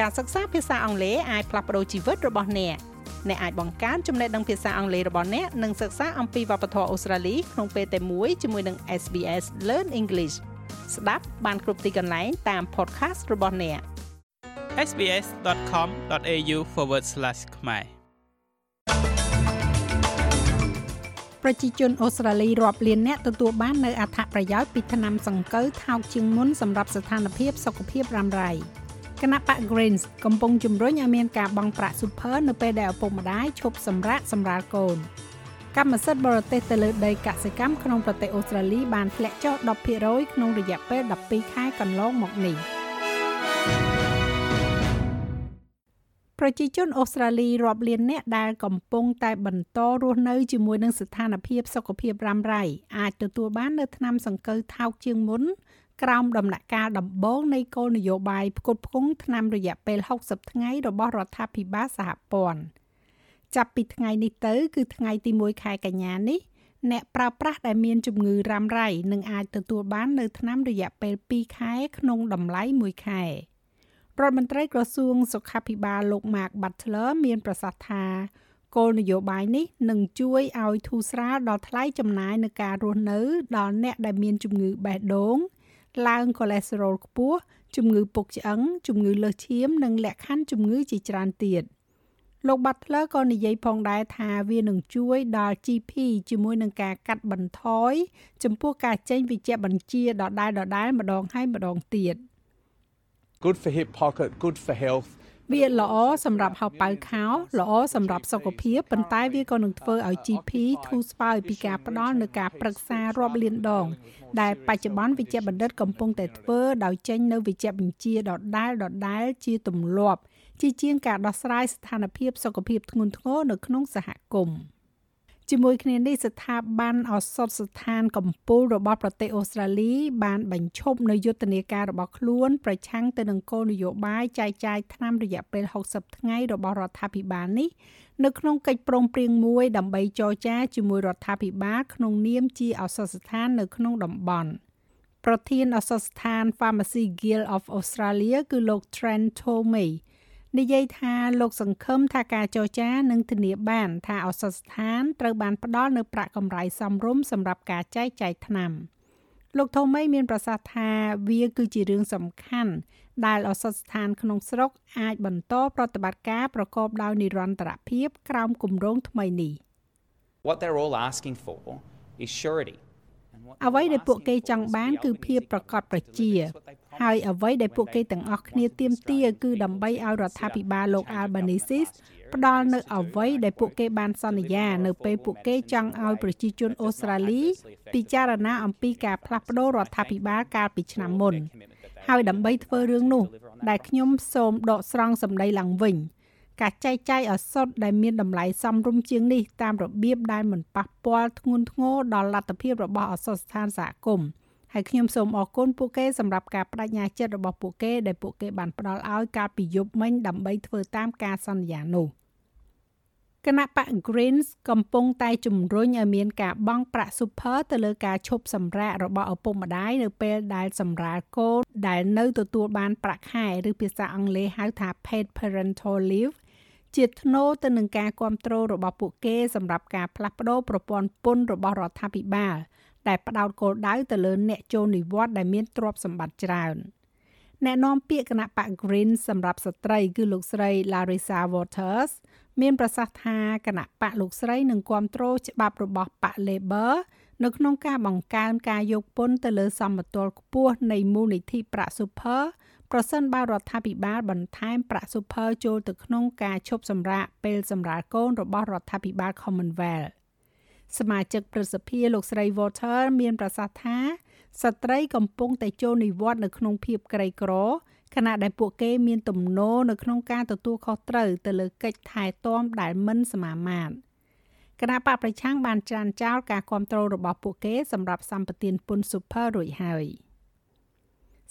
ការសិក្សាភាសាអង់គ្លេសអាចផ្លាស់ប្ដូរជីវិតរបស់អ្នកអ្នកអាចបង្កើនចំណេះដឹងភាសាអង់គ្លេសរបស់អ្នកនិងសិក្សាអំពីវប្បធម៌អូស្ត្រាលីក្នុងពេលតែមួយជាមួយនឹង SBS Learn English ស្ដាប់បានគ្រប់ទីកន្លែងតាម podcast របស់អ្នក sbs.com.au/ ខ្មែរប្រជាជនអូស្ត្រាលីរាប់លានអ្នកទទួលបាននៅអត្ថប្រយោជន៍ពីថ្នាំសង្កូវថោកជាងមុនសម្រាប់ស្ថានភាពសុខភាពរ៉ាំរ៉ៃ គណៈបក Greens កំពុងជំរុញឲ្យមានការបង់ប្រាក់ super នៅពេលដែលឪពុកម្ដាយឈប់សម្រាកសម្រាលកូនកម្មសិទ្ធិបរទេសទៅលើដីកសិកម្មក្នុងប្រទេសអូស្ត្រាលីបានធ្លាក់ចុះ10%ក្នុងរយៈពេល12ខែកន្លងមកនេះប្រជាជនអូស្ត្រាលីរាប់លាននាក់ដែលកំពុងតែបន្តរស់នៅជាមួយនឹងស្ថានភាពសុខភាពរ៉ាំរ៉ៃអាចទទួលបាននៅថ្នាំសង្កូវថោកជាងមុន ក្រោមដំណាក់កាលដំបូងនៃគោលនយោបាយផ្គត់ផ្គង់ថ្នាំរយៈពេល60ថ្ងៃរបស់រដ្ឋាភិបាលសហព័ន្ធចាប់ពីថ្ងៃនេះទៅ គឺថ្ងៃទី1ខែកញ្ញានេះអ្នកប្រើប្រាស់ដែលមានជំងឺរ៉ាំរ៉ៃនឹងអាចទទួលបាននៅថ្នាំរយៈពេល2ខែក្នុងតម្លៃ1ខែរដ្ឋមន្ត្រីក្រសួងសុខាភិបាលលោក Mark Butler មានប្រសាសន៍ថាគោលនយោបាយនេះនឹងជួយឲ្យធូរស្រាលដល់ថ្លៃចំណាយនៃការរស់នៅ ដល់អ្នកដែលមានជំងឺបេះដូង ឡើងកូលេស្តេរ៉ុលខ្ពស់ជំងឺពុកឆ្អឹងជំងឺលើសឈាមនិងលក្ខខណ្ឌជំងឺជាច្រើនទៀតលោក Butler ក៏និយាយផងដែរថាវានឹងជួយដល់ GP ជាមួយនឹងការកាត់បន្ថយចំពោះការចេញវិជ្ជបញ្ជាដដែលដដែលម្ដងហើយម្ដងទៀត Good for hip pocket, good for health. វាល្អសម្រាប់ហៅប៉ៅខោល្អសម្រាប់សុខភាពប៉ុន្តែវាក៏នឹងធ្វើឲ្យ GP ធូរស្បើយពីការផ្ដល់នូវការប្រឹក្សារាប់លានដង ដែលបច្ចុប្បន្នវិជ្ជបណ្ឌិតកំពុងតែធ្វើដោយចេញនៅវិជ្ជបញ្ជាដដែលដដែលជាទម្លាប់ជាជាងការដោះស្រាយស្ថានភាពសុខភាពធ្ងន់ធ្ងរនៅក្នុងសហគមន៍ ជាមួយគ្នានេះស្ថាប័នឱសថស្ថានកំពូលរបស់ប្រទេសអូស្ត្រាលី បានបញ្ឈប់នៅយុទ្ធនាការរបស់ខ្លួនប្រឆាំងទៅនឹងគោលនយោបាយចែកចាយថ្នាំរយៈពេល60ថ្ងៃរបស់រដ្ឋាភិបាលនេះនៅក្នុងកិច្ចព្រមព្រៀងមួយដើម្បីចរចាជាមួយរដ្ឋាភិបាលក្នុងនាមជាឱសថស្ថាននៅក្នុងតំបន់ប្រធានឱសថស្ថាន Pharmacy Guild of Australia គឺលោក Trent Tomei និយាយថាលោកសង្ឃឹមថាការចរចានឹងធានាបាន ថាឱសថស្ថានត្រូវបានផ្ដល់នូវប្រាក់កម្រៃសមរម្យសម្រាប់ការចែកចាយថ្នាំលោកថូមីមានប្រសាសន៍ថាវាគឺជារឿងសំខាន់ដែលឱសថស្ថានក្នុងស្រុកអាចបន្តប្រតិបត្តិការប្រកបដោយនិរន្តរភាពក្រោមគម្រោងថ្មីនេះ What they're all asking for is surety អ្វីដែលពួកគេចង់បាន គឺភាពប្រកបប្រជា ហើយអ្វីដែលពួកគេទាំងអស់គ្នាទាមទារគឺដើម្បីឲ្យរដ្ឋាភិបាលលោក Albanese ផ្ដល់នៅអ្វីដែលពួកគេបានសន្យា នៅពេលពួកគេចង់ឲ្យប្រជាជនអូស្ត្រាលីពិចារណាអំពីការផ្លាស់ប្ដូររដ្ឋាភិបាលកាលពីឆ្នាំមុនហើយដើម្បីធ្វើរឿងនោះ ដែលខ្ញុំសូមដកស្រង់សម្ដីឡើងវិញ ការចែកចាយឱសថដែលមានតម្លៃសមរម្យជាងនេះតាមរបៀបដែលមិនប៉ះពាល់ធ្ងន់ធ្ងរដល់លទ្ធភាពរបស់ឱសថស្ថានសហគមន៍ហើយខ្ញុំសូមអរគុណពួកគេសម្រាប់ការបដិញ្ញាចិត្តរបស់ពួកគេដែលពួកគេបានផ្ដល់ឲ្យកាលពីយប់មិញដើម្បីធ្វើតាមការសន្យានោះ គណៈបក Greens កំពុងតែជំរុញឲ្យមានការបង់ប្រាក់ super ទៅលើការឈប់សម្រាករបស់ឪពុកម្ដាយនៅពេលដែលសម្រាលកូនដែលនៅទទួលបានប្រាក់ខែឬភាសាអង់គ្លេសហៅថា paid parental leave ជាថ្នូរទៅនឹងការគ្រប់គ្រងរបស់ពួកគេសម្រាប់ការផ្លាស់ប្ដូរប្រព័ន្ធពន្ធរបស់រដ្ឋាភិបាលដែលផ្ដោតគោលដៅទៅលើអ្នកចូលនិវត្តន៍ដែលមានទ្រព្យសម្បត្តិច្រើន អ្នកនាំពាក្យគណៈបក Green សម្រាប់ស្ត្រីគឺលោកស្រី Larissa Waters មានប្រសាសន៍ថាគណៈបកលោកស្រីនឹងគ្រប់គ្រងច្បាប់របស់បក Labor នៅក្នុងការបង្កើនការយកពន្ធទៅលើសម្បត្តិខ្ពស់នៃមូលនិធិប្រាក់ Super ប្រសិនបើរដ្ឋាភិបាលបន្ថែមប្រាក់ super ចូលទៅក្នុងការឈប់សម្រាកពេលសម្រាលកូនរបស់រដ្ឋាភិបាល Commonwealth សមាជិកប្រសិទ្ធិលោកស្រី Water មានប្រសាសន៍ថាស្ត្រីកំពុងតែចូលនិវត្តន៍នៅក្នុងភាពក្រីក្រខណៈដែលពួកគេមានទំនោរនៅក្នុងការទទួលខុសត្រូវទៅលើកិច្ចថែទាំដែលមិនសមាមាត្រគណៈបកប្រឆាំងបានច្រានចោលការគ្រប់គ្រងរបស់ពួកគេសម្រាប់សម្បទានពន្ធ super រួចហើយ។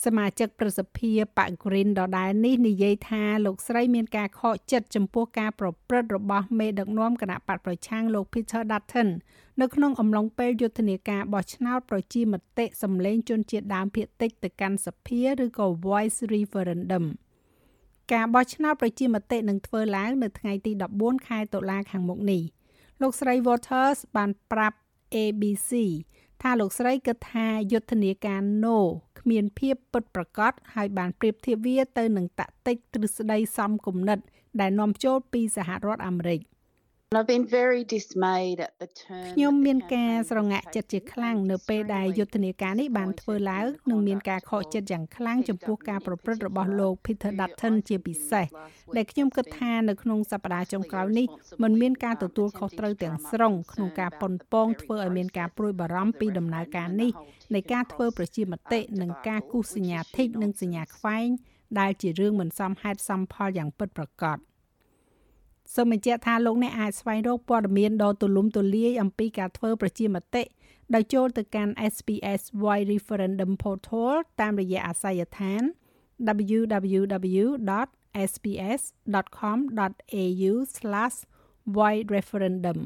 សមាជិកប្រសិទ្ធិបក Green ដដែលនេះនិយាយថាលោកស្រីមានការខកចិត្តចំពោះការប្រព្រឹត្តរបស់មេដឹកនាំគណៈបកប្រឆាំងលោក Peter Dutton នៅក្នុងអំឡុងពេលយុទ្ធនាការបោះឆ្នោតប្រជាមតិសម្លេងជនជាតិដើមភាគតិចទៅកាន់សភាឬក៏ Voice Referendum ការបោះឆ្នោតប្រជាមតិនឹងធ្វើឡើងនៅថ្ងៃទី14ខែតុលាខាងមុខនេះលោកស្រី Waters បានប្រាប់ ABC ថាលោកស្រីគិតថាយុទ្ធនាការ No គ្មានភាពពិតប្រាកដហើយបានប្រៀបធៀបវាទៅនឹងតាក់ទិចទ្រឹស្ដីសំគំនិត ដែលនាំចូលពីសហរដ្ឋអាមេរិក។ ខ្ញុំមានការស្រងាក់ចិត្តជាខ្លាំងនៅពេលដែលយុទ្ធនាការនេះបានធ្វើឡើងនិងមានការខកចិត្តយ៉ាងខ្លាំងចំពោះការប្រព្រឹត្តរបស់លោក Peter Dutton ជាពិសេសដែលខ្ញុំគិតថានៅក្នុងសប្តាហ៍ចុងក្រោយនេះมันមានការទទួលខុសត្រូវទាំងស្រុងក្នុងការប៉ុនប៉ងធ្វើឲ្យមានការព្រួយបារម្ភពីដំណើរការនេះនៃការធ្វើប្រជាមតិនិងការគូសសញ្ញាធីកនិងសញ្ញាខ្វែងដែលជារឿងមិនសមហេតុសមផលយ៉ាងពិតប្រាកដ សូមបញ្ជាក់ថាលោកអ្នកអាចស្វែងរកព័ត៌មានដ៏ទូលំទូលាយអំពីការធ្វើប្រជាមតិដោយចូលទៅកាន់ SPS Wide Referendum Portal តាមរយៈអាសយដ្ឋាន www.sbs.com.au/widereferendum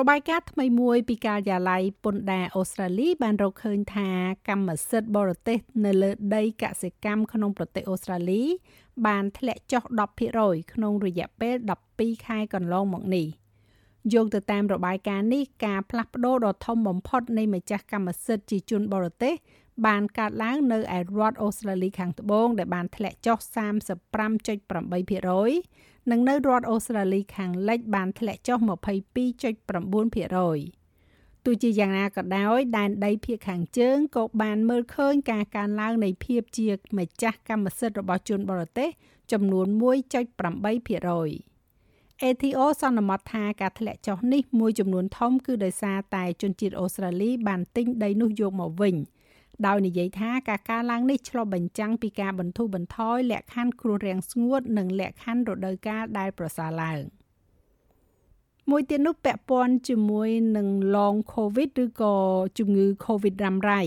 របាយការណ៍ថ្មីមួយពីការិយាល័យពន្ធដារអូស្ត្រាលីបានរកឃើញថាកម្មសិទ្ធិបរទេសនៅលើដីកសិកម្មក្នុងប្រទេសអូស្ត្រាលី បានធ្លាក់ចុះ10%ក្នុងរយៈពេល12ខែកន្លងមកនេះយោងទៅតាមរបាយការណ៍នេះការផ្លាស់ប្ដូរដ៏ធំបំផុតនៃម្ចាស់កម្មសិទ្ធិជាជនបរទេស បានកើតឡើងនៅឯរដ្ឋអូស្ត្រាលីខាងត្បូងដែលបានធ្លាក់ចុះ35.8%និងនៅរដ្ឋអូស្ត្រាលីខាងលិចបានធ្លាក់ចុះ22.9%ទោះជាយ៉ាងណាក៏ដោយដែនដីភាគខាងជើងក៏បានមើលឃើញការកើនឡើងនៃភាពជាម្ចាស់កម្មសិទ្ធិរបស់ជនបរទេសចំនួន1.8%អេធីអូសន្មតថាការធ្លាក់ចុះនេះមួយចំនួនធំគឺដោយសារតែជនជាតិអូស្ត្រាលីបានទិញដីនោះយកមកវិញ។ ដោយនិយាយថាការកើនឡើងនេះឆ្លុះបញ្ចាំងពីការបន្ធូរបន្ថយលក្ខខណ្ឌគ្រោះរាំងស្ងួត និងលក្ខខណ្ឌរដូវកាលដែលប្រសើរឡើងមួយទៀតនោះពាក់ព័ន្ធជាមួយនឹង long covid ឬក៏ជំងឺ covid រ៉ាំរ៉ៃ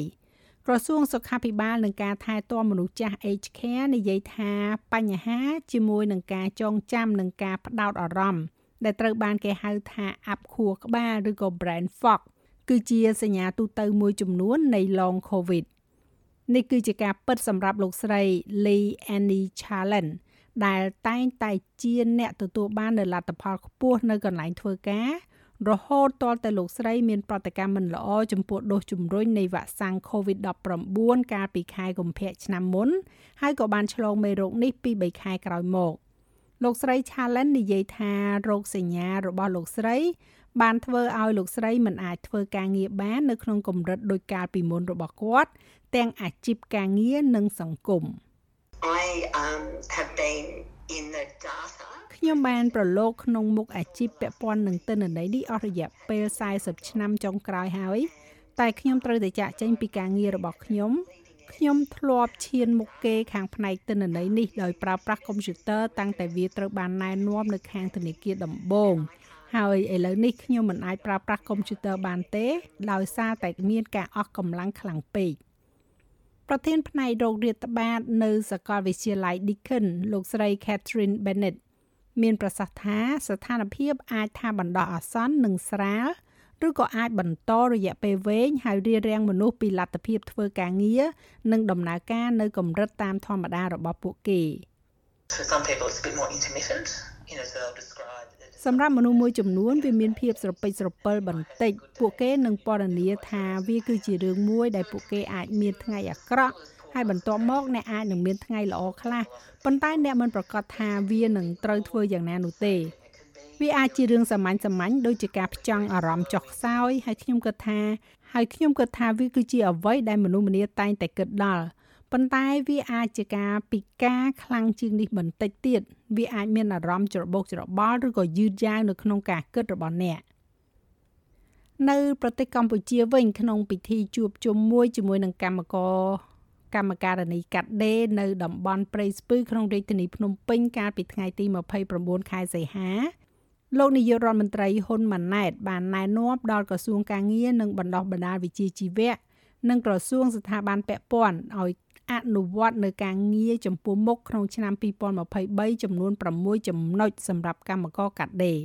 ក្រសួងសុខាភិបាលនិងការថែទាំមនុស្សចាស់ Aged Care និយាយថាបញ្ហាជាមួយនឹងការចងចាំនិងការផ្ដោតអារម្មណ៍ដែលត្រូវបានគេហៅថាអាប់ខួរក្បាលឬក៏ brain fog គឺជាសញ្ញាទូទៅមួយចំនួននៃ long covid នេះគឺជាការពិតសម្រាប់លោកស្រី Lee Annie Challenge ដែលតែងតែជាអ្នកទទួលបាននូវលទ្ធផលខ្ពស់នៅកន្លែងធ្វើការ រហូតទាល់តែលោកស្រីមានប្រតិកម្មមិនល្អចំពោះដូសជំរុញនៃវ៉ាក់សាំង COVID-19 កាលពីខែកុម្ភៈឆ្នាំមុន ហើយក៏បានឆ្លងមេរោគនេះពី3ខែក្រោយមក លោកស្រី Challenge និយាយថារោគសញ្ញារបស់លោកស្រី បានធ្វើឲ្យលោកស្រីមិនអាចធ្វើការងារបាននៅក្នុងកម្រិតដូចកាលពីមុនរបស់គាត់ទាំងអាជីពការងារនិងសង្គម I um have been in the data ខ្ញុំបានប្រឡូកក្នុងមុខអាជីពពាក់ព័ន្ធនឹងទិន្នន័យនេះអស់រយៈពេល40ឆ្នាំចុងក្រោយហើយតែខ្ញុំត្រូវតែចាក់ចែងពីការងាររបស់ខ្ញុំខ្ញុំធ្លាប់ឈានមុខគេខាងផ្នែកទិន្នន័យនេះដោយប្រើប្រាស់កុំព្យូទ័រតាំងតែវាត្រូវបានណែនាំនៅខាងធនាគារដំបូង ហើយឥឡូវនេះខ្ញុំមិនអាចប្រើប្រាស់កុំព្យូទ័របានទេ ដោយសារតែមានការអស់កម្លាំងខ្លាំងពេកប្រធានផ្នែករោគរាតត្បាតនៅសាកលវិទ្យាល័យ Deakin លោកស្រី Catherine Bennett មានប្រសាសន៍ថាស្ថានភាពអាចថាបណ្ដោះអាសន្ននឹងស្រាលឬក៏អាចបន្តរយៈពេលវែងហើយរារាំងមនុស្សពីលទ្ធភាពធ្វើការងារនិងដំណើរការនៅកម្រិតតាមធម្មតារបស់ពួកគេ For some people it's a bit more intermittent you know so they'll describe សម្រាប់មនុស្សមួយចំនួនវាមានភាពស្រពេចស្រពិលបន្តិចពួកគេនឹងពណ៌នាថាវាគឺជារឿងមួយដែលពួកគេអាចមានថ្ងៃអាក្រក់ហើយបន្ទាប់មកអ្នកអាចនឹងមានថ្ងៃល្អខ្លះប៉ុន្តែអ្នកមិនប្រកាសថាវានឹងត្រូវធ្វើយ៉ាងណានោះទេវាអាចជារឿងសាមញ្ញសាមញ្ញដូចជាការផ្ចង់អារម្មណ៍ចុះខ្សោយហើយខ្ញុំគិតថាហើយខ្ញុំគិតថាវាគឺជាអ្វីដែលមនុស្សម្នាតែងតែគិតដល់ប៉ុន្តែវាអាចជាការពិការខ្លាំងជាងនេះបន្តិចទៀត វាអាចមានអារម្មណ៍ច្របូកច្របល់ឬក៏យឺតយ៉ាវនៅក្នុងការគិតរបស់អ្នកនៅប្រទេសកម្ពុជាវិញក្នុងពិធីជួបជុំមួយជាមួយនឹងកម្មករកម្មការនីកាត់ដេរនៅតំបន់ព្រៃស្ពឺក្នុងរាជធានីភ្នំពេញកាលពីថ្ងៃទី29ខែសីហាលោកនាយករដ្ឋមន្ត្រីហ៊ុនម៉ាណែតបានណែនាំដល់ក្រសួងការងារនិងបណ្ដុះបណ្ដាលវិជ្ជាជីវៈនិងក្រសួងស្ថាប័នពាក់ព័ន្ធឲ្យ អនុវត្តនៅការងារចំពោះមុខក្នុងឆ្នាំ2023ចំនួន6ចំណុចសម្រាប់កម្មករកាត់ដេរ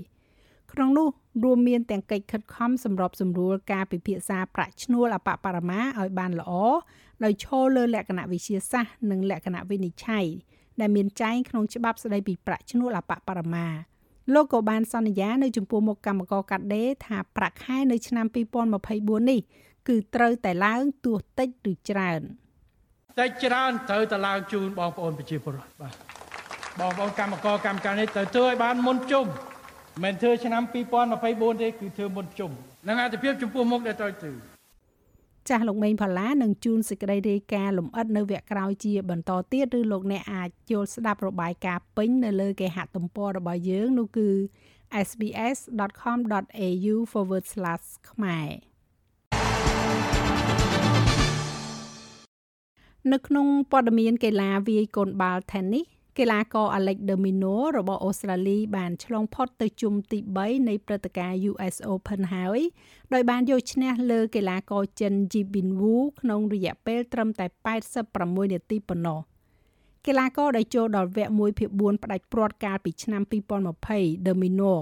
ក្នុងនោះរួមមានទាំងកិច្ចខិតខំសម្របសម្រួលការពិភាក្សាប្រាក់ឈ្នួលអបបរមាឲ្យបានល្អដោយឈលលើលក្ខណៈវិជាសាស្ត្រនិងលក្ខណៈវិនិច្ឆ័យដែលមានចែងក្នុងច្បាប់ស្តីពីប្រាក់ឈ្នួលអបបរមាលោកក៏បានសន្យានៅចំពោះមុខកម្មករកាត់ដេរថាប្រាក់ខែនៅឆ្នាំ2024នេះគឺត្រូវតែឡើងទោះតិចឬច្រើន តិចច្រើនត្រូវតែឡើងជូនបងប្អូនប្រជាពលរដ្ឋបាទបងប្អូនកម្មករកម្មការនេះត្រូវធ្វើឲ្យបានមុនជុំមិនធ្វើឆ្នាំ2024ទេគឺធ្វើមុនជុំនឹងអត្ថភាពចំពោះមុខដែលត្រូវធ្វើចាស់លោកមេងផល្លានឹងជួនសេចក្តីរាយការណ៍លម្អិតនៅវគ្គក្រោយជាបន្តទៀតឬលោកអ្នកអាចយល់ស្ដាប់របាយការណ៍ពេញនៅលើគេហទំព័ររបស់យើងនោះគឺ sbs.com.au/ ខ្មែរ នៅក្នុងព័ត៌មានកីឡាវាយកូនបាល់ Tennis កីឡាករ Alex de Minaur របស់អូស្ត្រាលីបានឆ្លងផុតទៅជុំទី3នៃព្រឹត្តិការណ៍ US Open ហើយដោយបានយកឈ្នះលើកីឡាករចិន Ji Bin Woo ក្នុងរយៈពេលត្រឹមតែ86នាទីប៉ុណ្ណោះកីឡាករដែលចូលដល់វគ្គ1ភាគ4ផ្ដាច់ព្រាត់កាលពីឆ្នាំ2020 De Minaur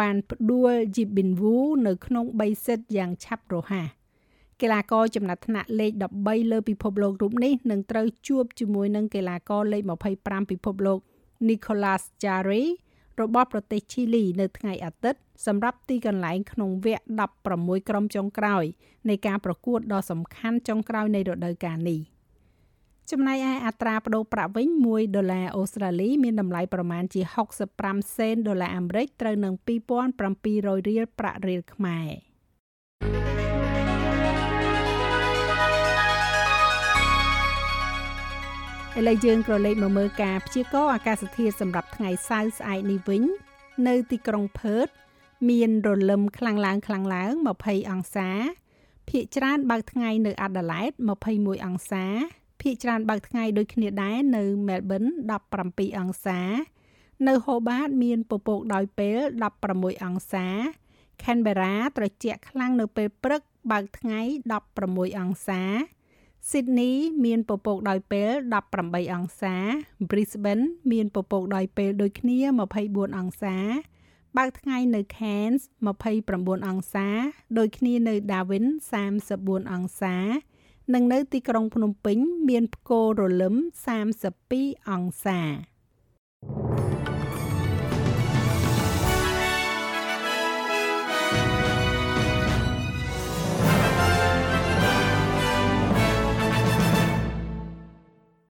បានផ្ដួល Ji Bin Woo នៅក្នុង3សេតយ៉ាងឆាប់រហ័ស កីឡាករចំណាត់ថ្នាក់លេខ13លើពិភពលោករូបនេះនឹងត្រូវជួបជាមួយនឹងកីឡាករលេខ25ពិភពលោក Nicolas Jarry របស់ប្រទេសឈីលីនៅថ្ងៃអាទិត្យសម្រាប់ទីកន្លែងក្នុងវគ្គ16ក្រុមចុងក្រោយនៃការប្រកួតដ៏សំខាន់ចុងក្រោយនៃរដូវកាលនេះចំណែកឯអត្រាប្តូរប្រាក់វិញ1ដុល្លារអូស្ត្រាលីមានតម្លៃប្រមាណជា65សេនដុល្លារអាមេរិកត្រូវនឹង2700រៀលប្រាក់រៀលខ្មែរ ឥឡូវយើងក៏លេខមកមើលការព្យាករណ៍អាកាសធាតុសម្រាប់ថ្ងៃសៅរ៍ស្អែកនេះវិញ នៅទីក្រុងផឺតមានរលឹមខ្លាំងឡើងខ្លាំងឡើង20អង្សាភាគច្រើនបើកថ្ងៃនៅអាដាលេដ21អង្សាភាគច្រើនបើកថ្ងៃដូចគ្នាដែរនៅមែលប៊ន17អង្សា នៅហូបាតមានពពកដោយពេល16អង្សា Canberra ត្រជាក់ខ្លាំងនៅពេលព្រឹកបើកថ្ងៃ16អង្សា Sydney មានពពកដោយពេល18អង្សា Brisbane មានពពកដោយពេលដូចគ្នា24អង្សា បើកថ្ងៃនៅ Cairns 29អង្សា ដូចគ្នានៅ Darwin 34អង្សា និងនៅទីក្រុងភ្នំពេញ មានផ្គររលឹម32អង្សា